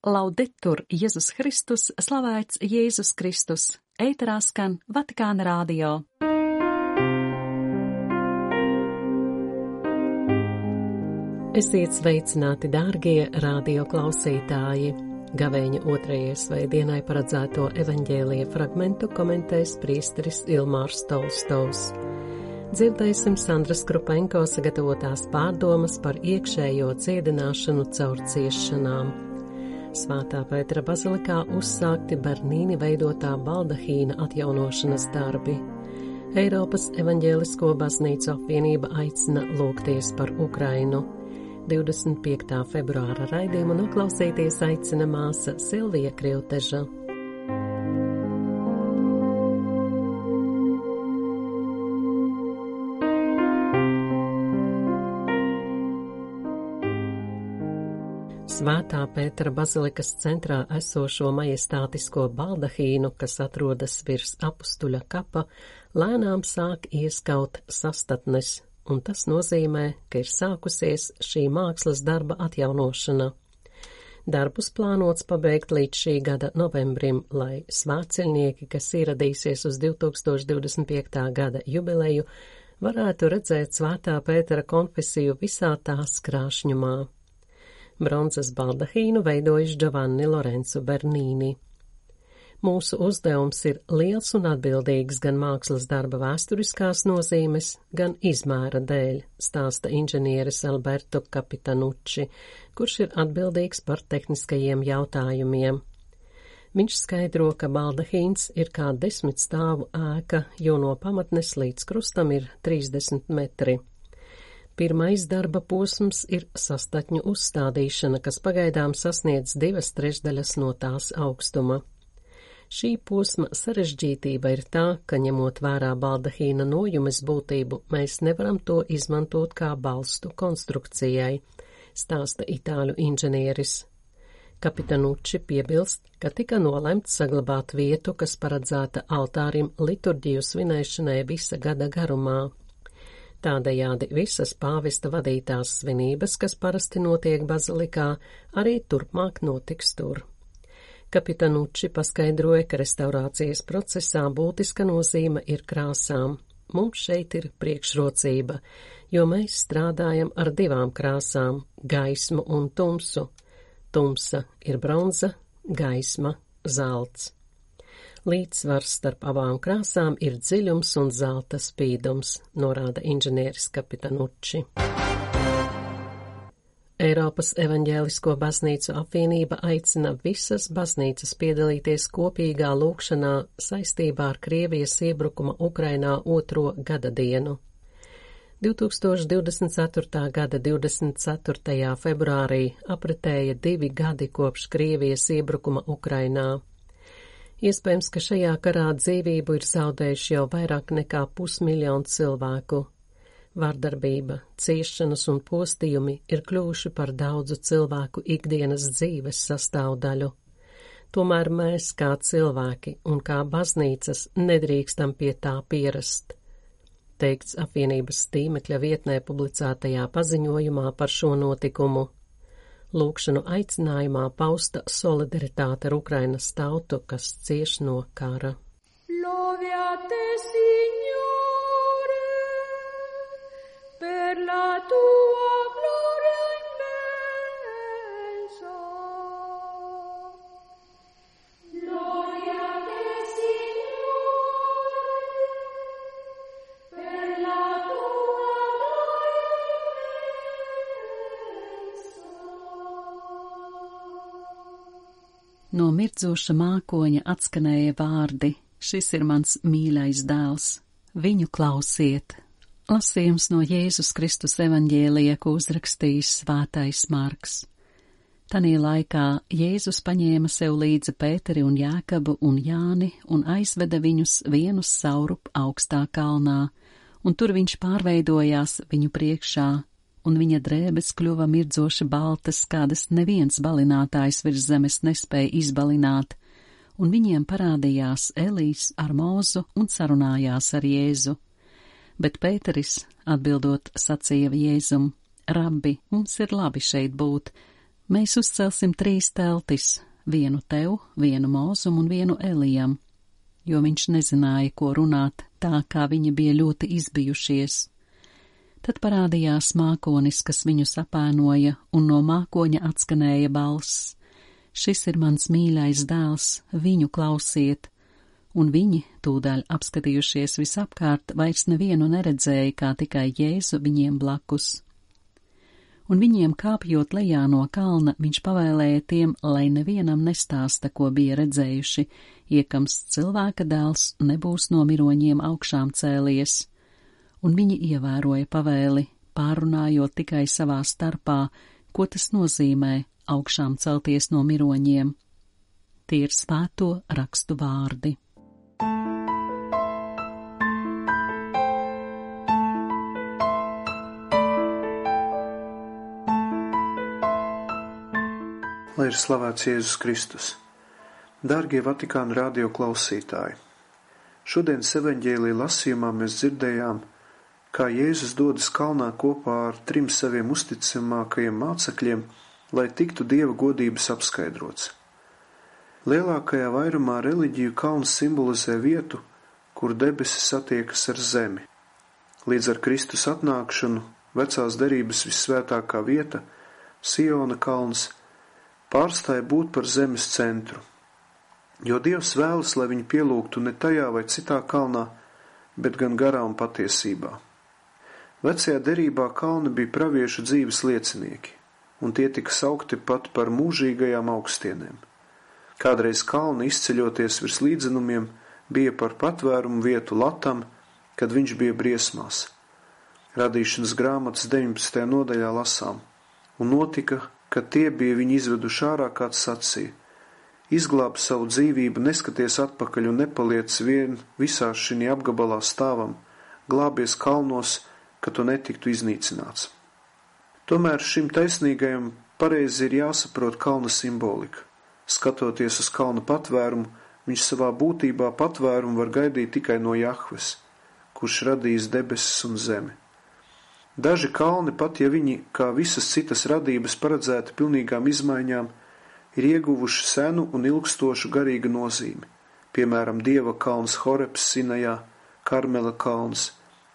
Laudetur Jēzus Kristus, slavēts Jēzus Kristus, ēterā skan Vatikāna rādio. Esiet sveicināti, dārgie radio klausītāji! Gavēņa otrajai svētdienai paredzēto evaņģēlija fragmentu komentēs priesteris Ilmārs Tolstovs. Dzirdēsim Sandras Krupenko sagatavotās pārdomas par iekšējo ciedināšanu caur ciešanām. Svētā Pētera bazilikā uzsākti Bernīni veidotā baldahīna atjaunošanas darbi. Eiropas evaņģēlisko baznīcu apvienība aicina lūgties par Ukrainu. 25. februāra raidījumu noklausīties aicina māsa Silvija Krilteža. Svētā Pētera bazilikas centrā esošo majestātisko baldahīnu, kas atrodas virs apustuļa kapa, lēnām sāk ieskaut sastatnes, un tas nozīmē, ka ir sākusies šī mākslas darba atjaunošana. Darbus plānots pabeigt līdz šī gada novembrim, lai svētceļnieki, kas ieradīsies uz 2025. gada jubileju, varētu redzēt svētā Pētera konfesiju visā tās krāšņumā. Bronzas baldahīnu veidojis Giovanni Lorenzo Bernīni. Mūsu uzdevums ir liels un atbildīgs gan mākslas darba vēsturiskās nozīmes, gan izmēra dēļ, stāsta inženieris Alberto Capitanucci, kurš ir atbildīgs par tehniskajiem jautājumiem. Viņš skaidro, ka baldahīns ir kā desmit stāvu ēka, jo no pamatnes līdz krustam ir 30 metri. Pirmais darba posms ir sastatņu uzstādīšana, kas pagaidām sasniedz divas trešdaļas no tās augstuma. Šī posma sarežģītība ir tā, ka ņemot vērā baldahīna nojumes būtību, mēs nevaram to izmantot kā balstu konstrukcijai, stāsta itāļu inženieris. Kapitanuči piebilst, ka tika nolemts saglabāt vietu, kas paredzēta altārim liturģiju svinēšanai visa gada garumā. Tādējādi visas pāvesta vadītās svinības, kas parasti notiek bazilikā, arī turpmāk notiks tur. Kapitanuči paskaidroja, ka restaurācijas procesā būtiska nozīme ir krāsām. Mums šeit ir priekšrocība, jo mēs strādājam ar divām krāsām - gaismu un tumsu. Tumsa ir bronza, gaisma - zelts. Līdzsvars starp abām krāsām ir dziļums un zelta spīdums, norāda inženieris Kapitanuči. Eiropas evaņģēlisko baznīcu apvienība aicina visas baznīcas piedalīties kopīgā lūkšanā saistībā ar Krievijas iebrukuma Ukrainā otro gada dienu. 2024. gada 24. februārī apritēja divi gadi kopš Krievijas iebrukuma Ukrainā. Iespējams, ka šajā karā dzīvību ir zaudējuši jau vairāk nekā pusmiljonu cilvēku. Vārdarbība, ciešanas un postījumi ir kļuvuši par daudzu cilvēku ikdienas dzīves sastāvdaļu. Tomēr mēs, kā cilvēki un kā baznīcas, nedrīkstam pie tā pierast. Teikts apvienības tīmekļa vietnē publicētajā paziņojumā par šo notikumu. Lūkšanu aicinājumā pausta solidaritāte ar Ukrainas tautu, kas cieš no kara. Loviate, Signore, per la tua No mirdzoša mākoņa atskanēja vārdi: Šis ir mans mīļais dēls, viņu klausiet! Lasījums no Jēzus Kristus evaņģēlija, ko uzrakstījis svētais Marks. Tanī laikā Jēzus paņēma sev līdzi Pēteri un Jākabu un Jāni un aizveda viņus vienu saurup augstā kalnā, un tur viņš pārveidojās viņu priekšā, un viņa drēbes kļuva mirdzoši baltas, kādas neviens balinātājs virs zemes nespēja izbalināt, un viņiem parādījās Elīs ar mūzu un sarunājās ar Jēzu. Bet Pēteris, atbildot, sacīja Jēzum: Rabbi, mums ir labi šeit būt, Mēs uzcelsim trīs teltis - vienu tev, vienu mūzum un vienu Elijam, jo viņš nezināja, ko runāt, tā kā viņi bija ļoti izbijušies. Tad parādījās mākonis, kas viņus apēnoja, un no mākoņa atskanēja balss: Šis ir mans mīļais dēls, viņu klausiet! Un viņi, tūdaļ apskatījušies visapkārt, vairs nevienu neredzēja, kā tikai Jēzu viņiem blakus un viņiem kāpjot lejā no kalna, viņš pavēlēja tiem, lai nevienam nestāsta, ko bija redzējuši, iekams cilvēka dēls nebūs no miroņiem augšām cēlies. Un viņi ievēroja pavēli, pārunājot tikai savā starpā, ko tas nozīmē augšām celties no miroņiem. Tie ir svēto rakstu vārdi. lai ir slavēts Jēzus Kristus. Dārgie Vatikāna radio klausītāji! Šodienas evaņģēlī lasījumā mēs dzirdējām, kā Jēzus dodas kalnā kopā ar trim saviem uzticamākajiem mācekļiem, lai tiktu Dieva godības apskaidrots. Lielākajā vairumā reliģiju kalns simbolizē vietu, kur debesis satiekas ar zemi. Līdz ar Kristus atnākšanu vecās derības vissvētākā vieta, Siona kalns, pārstāja būt par zemes centru. Jo Dievs vēlas, lai viņi pielūgtu ne tajā vai citā kalnā, bet gan garā un patiesībā. Vecajā derībā kalni bija praviešu dzīves liecinieki, un tie tika saukti pat par mūžīgajām augstienēm. Kādreiz kalni izceļoties virs līdzenumiem bija par patvērumu vietu Latam, kad viņš bija briesmās. Radīšanas grāmatas 19. nodaļā lasām, un notika, Kad tie bija viņu izveduši ārā, kāds sacīja: Izglāb savu dzīvību, neskaties atpakaļ un nepaliec vien visā šī apgabalā stāvam, glābies kalnos, ka tu netiktu iznīcināts. Tomēr šim taisnīgajam pareizi ir jāsaprot kalna simbolika. Skatoties uz kalna patvērumu, viņš savā būtībā patvērumu var gaidīt tikai no Jahves, kurš radījis debesis un zemi. Daži kalni, pat ja viņi, kā visas citas radības, paredzēti pilnīgām izmaiņām, ir ieguvuši senu un ilgstošu garīgu nozīmi, piemēram, Dieva kalns Horeps Sinajā, Karmela kalns,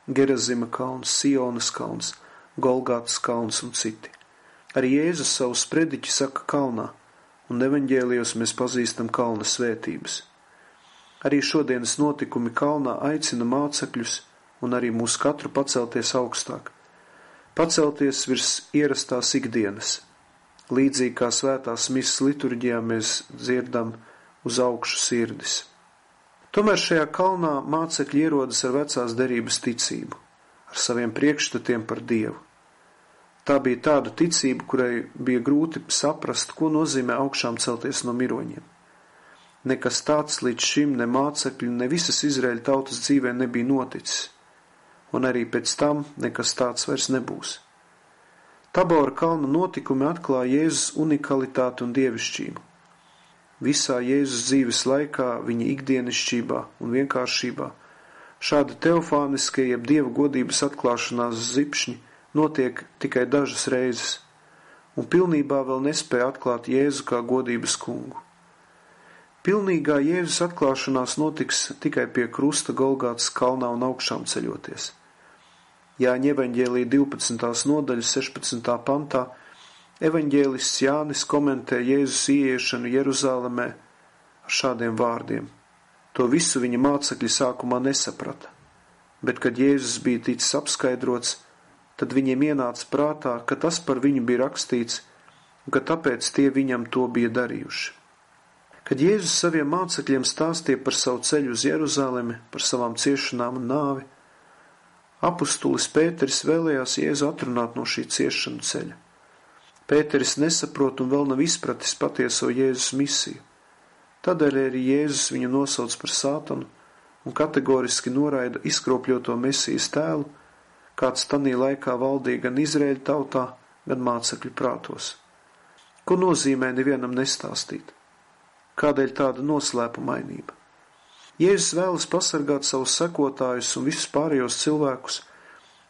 Gerazima kalns, Sionas kalns, Golgātas kalns un citi. Arī Jēzus savu sprediķi saka kalnā, un evaņģēlijos mēs pazīstam kalna svētības. Arī šodienas notikumi kalnā aicina mācekļus un arī mūs katru pacelties augstāk, pacelties virs ierastās ikdienas. Līdzīgi kā svētās misas liturģijā mēs dzirdam uz augšu sirdis. Tomēr šajā kalnā mācekļi ierodas ar vecās derības ticību, ar saviem priekšstatiem par Dievu. Tā bija tāda ticība, kurai bija grūti saprast, ko nozīmē augšām celties no miroņiem. Nekas tāds līdz šim ne mācekļu, ne visas Izraēļa tautas dzīvē nebija noticis un arī pēc tam nekas tāds vairs nebūs. Tabora kalna notikumi atklāja Jēzus unikalitāti un dievišķību. Visā Jēzus dzīves laikā, viņa ikdienišķībā un vienkāršībā, šāda teofāniskie jeb dieva godības atklāšanās zipšņi notiek tikai dažas reizes, un pilnībā vēl nespēja atklāt Jēzu kā godības kungu. Pilnīgā Jēzus atklāšanās notiks tikai pie krusta Golgātas kalnā un augšām ceļoties. Jāņa evaņģēlī 12. nodaļas 16. pantā evaņģēlists Jānis komentē Jēzus ieiešanu Jeruzālēmē ar šādiem vārdiem. To visu viņa mācekļi sākumā nesaprata, bet, kad Jēzus bija ticis apskaidrots, tad viņiem ienāca prātā, ka tas par viņu bija rakstīts un ka tāpēc tie viņam to bija darījuši. Kad Jēzus saviem mācekļiem stāstīja par savu ceļu uz Jeruzalemi, par savām ciešanām un nāvi, apustulis Pēteris vēlējās Jēzu atrunāt no šī ciešanu ceļa. Pēteris nesaprot un vēl nav izpratis patieso Jēzus misiju. Tādēļ arī Jēzus viņu nosauc par sātanu un kategoriski noraida izkropļoto mesijas tēlu, kāds tanī laikā valdīja gan Izrēļa tautā, gan mācekļu prātos. Ko nozīmē nevienam nestāstīt? Kādēļ tāda noslēpumainība? Jēzus vēlas pasargāt savus sekotājus un visus pārējos cilvēkus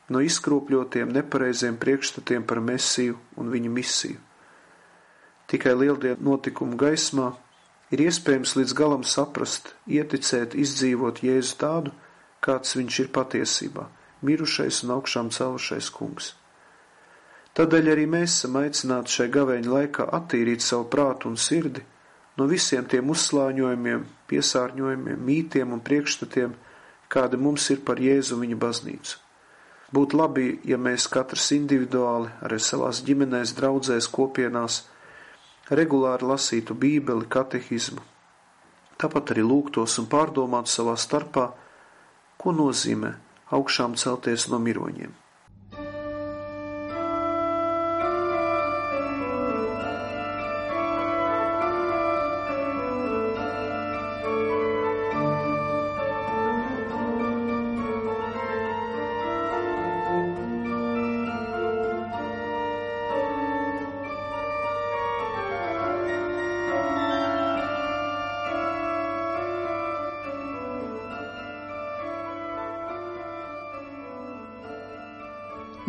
no izkropļotiem, nepareiziem priekšstatiem par mesiju un viņa misiju. Tikai lieldienu notikumu gaismā ir iespējams līdz galam saprast, ieticēt, izdzīvot Jēzu tādu, kāds viņš ir patiesībā - mirušais un augšām celšais kungs. Tādēļ arī mēs esam aicināti šai gavēņa laikā attīrīt savu prātu un sirdi no visiem tiem uzslāņojumiem, piesārņojumiem, mītiem un priekšstatiem, kāda mums ir par Jēzu viņa baznīcu. Būtu labi, ja mēs katrs individuāli, arī savās ģimenēs, draudzēs, kopienās, regulāri lasītu bībeli, katehismu, tāpat arī lūgtos un pārdomātu savā starpā, ko nozīmē augšām celties no miroņiem.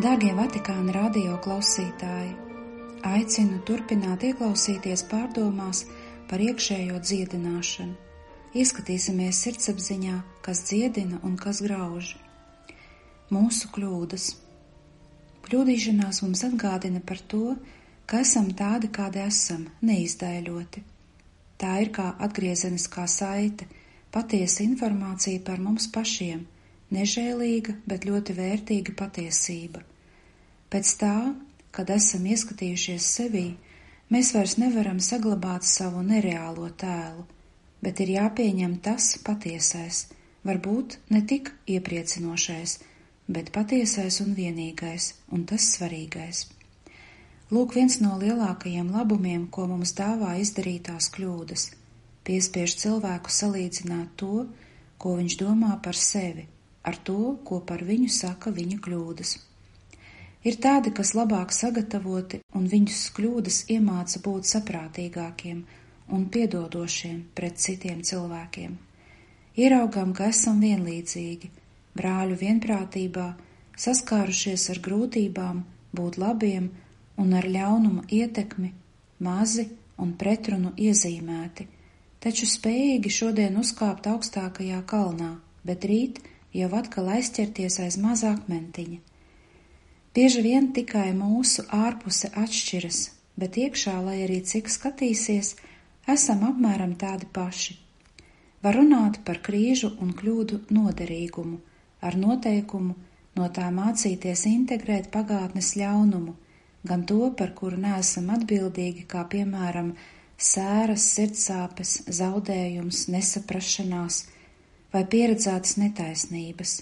Dārgie Vatikāna radio klausītāji, aicinu turpināt ieklausīties pārdomās par iekšējo dziedināšanu. Ieskatīsimies sirdsapziņā, kas dziedina un kas grauž. Mūsu kļūdas. Kļūdīšanās mums atgādina par to, ka esam tādi, kādi esam, neizdēļoti. Tā ir kā atgriezeniskā saite, patiesa informācija par mums pašiem – nežēlīga, bet ļoti vērtīga patiesība. Pēc tā, kad esam ieskatījušies sevī, mēs vairs nevaram saglabāt savu nereālo tēlu, bet ir jāpieņem tas patiesais, varbūt ne tik iepriecinošais, bet patiesais un vienīgais, un tas svarīgais. Lūk, viens no lielākajiem labumiem, ko mums dāvā izdarītās kļūdas, piespiež cilvēku salīdzināt to, ko viņš domā par sevi ar to, ko par viņu saka viņa kļūdas. Ir tādi, kas labāk sagatavoti un viņus kļūdas iemāca būt saprātīgākiem un piedodošiem pret citiem cilvēkiem. Ieraugām, ka esam vienlīdzīgi, brāļu vienprātībā, saskārušies ar grūtībām, būt labiem un ar ļaunuma ietekmi, mazi un pretrunu iezīmēti, taču spējīgi šodien uzkāpt augstākajā kalnā, bet rīt jau atkal aizķerties aiz mazā akmentiņa. Bieži vien tikai mūsu ārpuse atšķiras, bet iekšā, lai arī cik skatīsies, esam apmēram tādi paši. Var runāt par krīžu un kļūdu noderīgumu, ar noteikumu no tā mācīties integrēt pagātnes ļaunumu, gan to, par kuru neesam atbildīgi, kā piemēram sēras, sirdsāpes, zaudējums, nesaprašanās, vai pieredzētas netaisnības,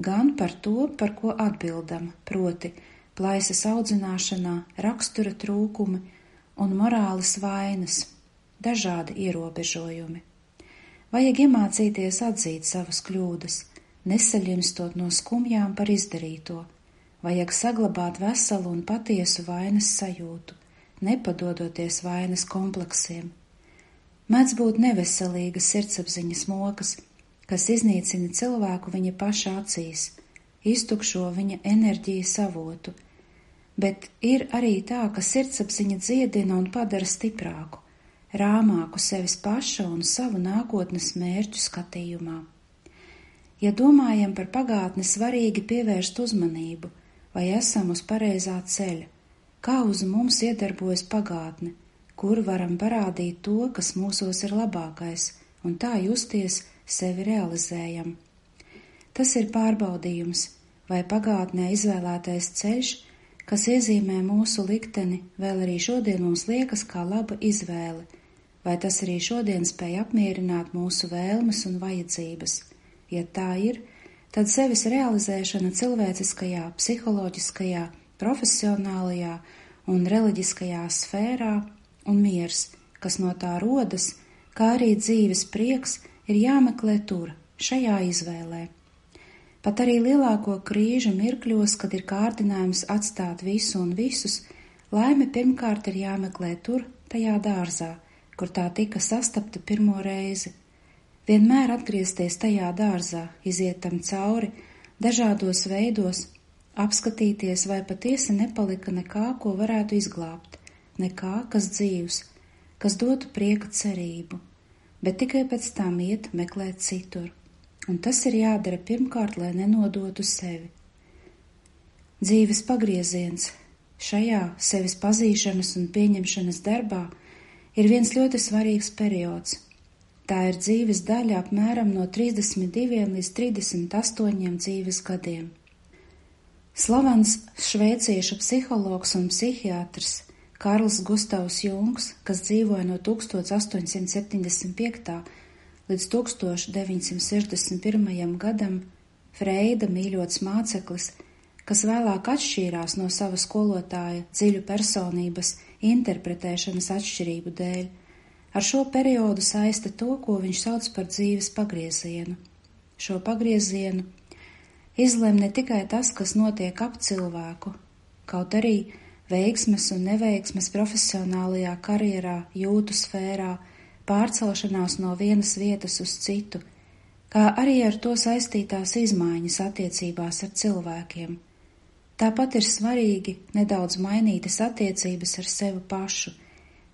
gan par to, par ko atbildam, proti plaisas audzināšanā, rakstura trūkumi un morāles vainas, dažādi ierobežojumi. Vajag iemācīties atzīt savas kļūdas, nesaļinstot no skumjām par izdarīto, vajag saglabāt veselu un patiesu vainas sajūtu, nepadodoties vainas kompleksiem. Mēdz būt neveselīgas sirdsapziņas mokas, kas iznīcina cilvēku viņa paša acīs, iztukšo viņa enerģijas avotu, bet ir arī tā, ka sirdsapziņa dziedina un padara stiprāku, rāmāku sevis paša un savu nākotnes mērķu skatījumā. Ja domājam par pagātni, svarīgi pievērst uzmanību, vai esam uz pareizā ceļa, kā uz mums iedarbojas pagātne, kur varam parādīt to, kas mūsos ir labākais, un tā justies, sevi realizējam. Tas ir pārbaudījums, vai pagātnē izvēlētais ceļš, kas iezīmē mūsu likteni, vēl arī šodien mums liekas kā laba izvēle, vai tas arī šodien spēj apmierināt mūsu vēlmes un vajadzības. Ja tā ir, tad sevis realizēšana cilvēciskajā, psiholoģiskajā, profesionālajā un reliģiskajā sfērā un miers, kas no tā rodas, kā arī dzīves prieks, ir jāmeklē tur, šajā izvēlē. Pat arī lielāko krīžu mirkļos, kad ir kārdinājums atstāt visu un visus, laime pirmkārt ir jāmeklē tur, tajā dārzā, kur tā tika sastapta pirmo reizi. Vienmēr atgriezties tajā dārzā, iziet tam cauri, dažādos veidos, apskatīties, vai patiesi nepalika nekā, ko varētu izglābt, nekā, kas dzīvs, kas dotu prieka cerību, bet tikai pēc tam iet meklēt citur, un tas ir jādara pirmkārt, lai nenodotu sevi. Dzīves pagrieziens šajā sevis pazīšanas un pieņemšanas darbā ir viens ļoti svarīgs periods. Tā ir dzīves daļa apmēram no 32 līdz 38 dzīves gadiem. Slavens šveiciešu psihologs un psihiatrs Karls Gustavs Jungs, kas dzīvoja no 1875. līdz 1961. gadam, Freida mīļots māceklis, kas vēlāk atšķīrās no sava skolotāja dziļu personības interpretēšanas atšķirību dēļ, ar šo periodu saista to, ko viņš sauc par dzīves pagriezienu. Šo pagriezienu izlem ne tikai tas, kas notiek ap cilvēku, kaut arī veiksmes un neveiksmes profesionālajā karjerā, jūtu sfērā, pārcelšanās no vienas vietas uz citu, kā arī ar to saistītās izmaiņas attiecībās ar cilvēkiem. Tāpat ir svarīgi nedaudz mainītas attiecības ar sevi pašu,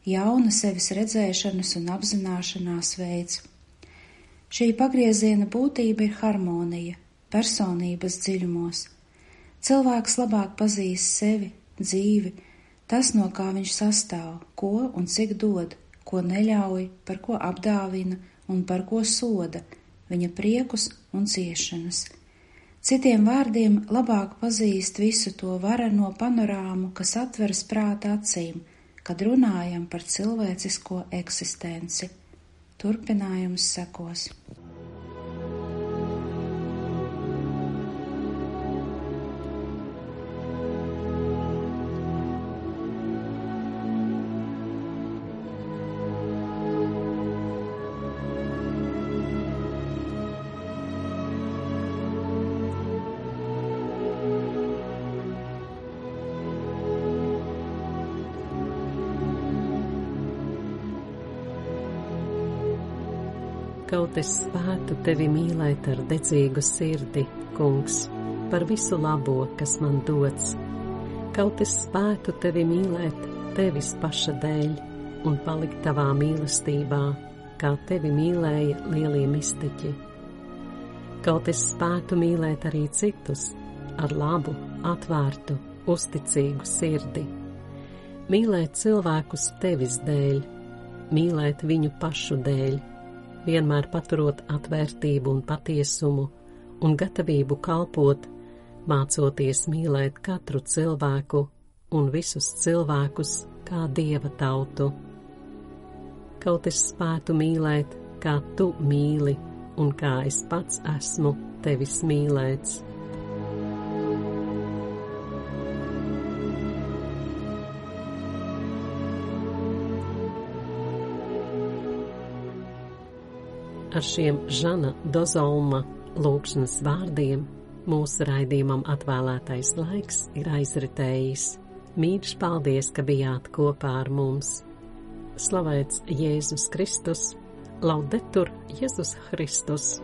jauna sevis redzēšanas un apzināšanās veids. Šī pagrieziena būtība ir harmonija, personības dziļumos. Cilvēks labāk pazīst sevi, dzīvi, tas, no kā viņš sastāv, ko un cik dod, ko neļauj, par ko apdāvina un par ko soda, viņa priekus un ciešanas. Citiem vārdiem labāk pazīst visu to vareno panorāmu, kas atveras prāta acīm, kad runājam par cilvēcisko eksistenci. Turpinājums sekos. Kaut es spētu tevi mīlēt ar dedzīgu sirdi, kungs, par visu labo, kas man dots. Kaut es spētu tevi mīlēt tevis paša dēļ un palikt tavā mīlestībā, kā tevi mīlēja lielie mistiķi. Kaut es spētu mīlēt arī citus ar labu, atvērtu, uzticīgu sirdi. Mīlēt cilvēkus tevis dēļ, mīlēt viņu pašu dēļ vienmēr paturot atvērtību un patiesumu un gatavību kalpot, mācoties mīlēt katru cilvēku un visus cilvēkus kā dieva tautu. Kaut es spētu mīlēt, kā tu mīli un kā es pats esmu tevis mīlēts. Ar šiem Žana Dozolma lūkšanas vārdiem mūsu raidījumam atvēlētais laiks ir aizritējis. Mīļš paldies, ka bijāt kopā ar mums! Slavēts Jēzus Kristus, laudetur Jēzus Kristus!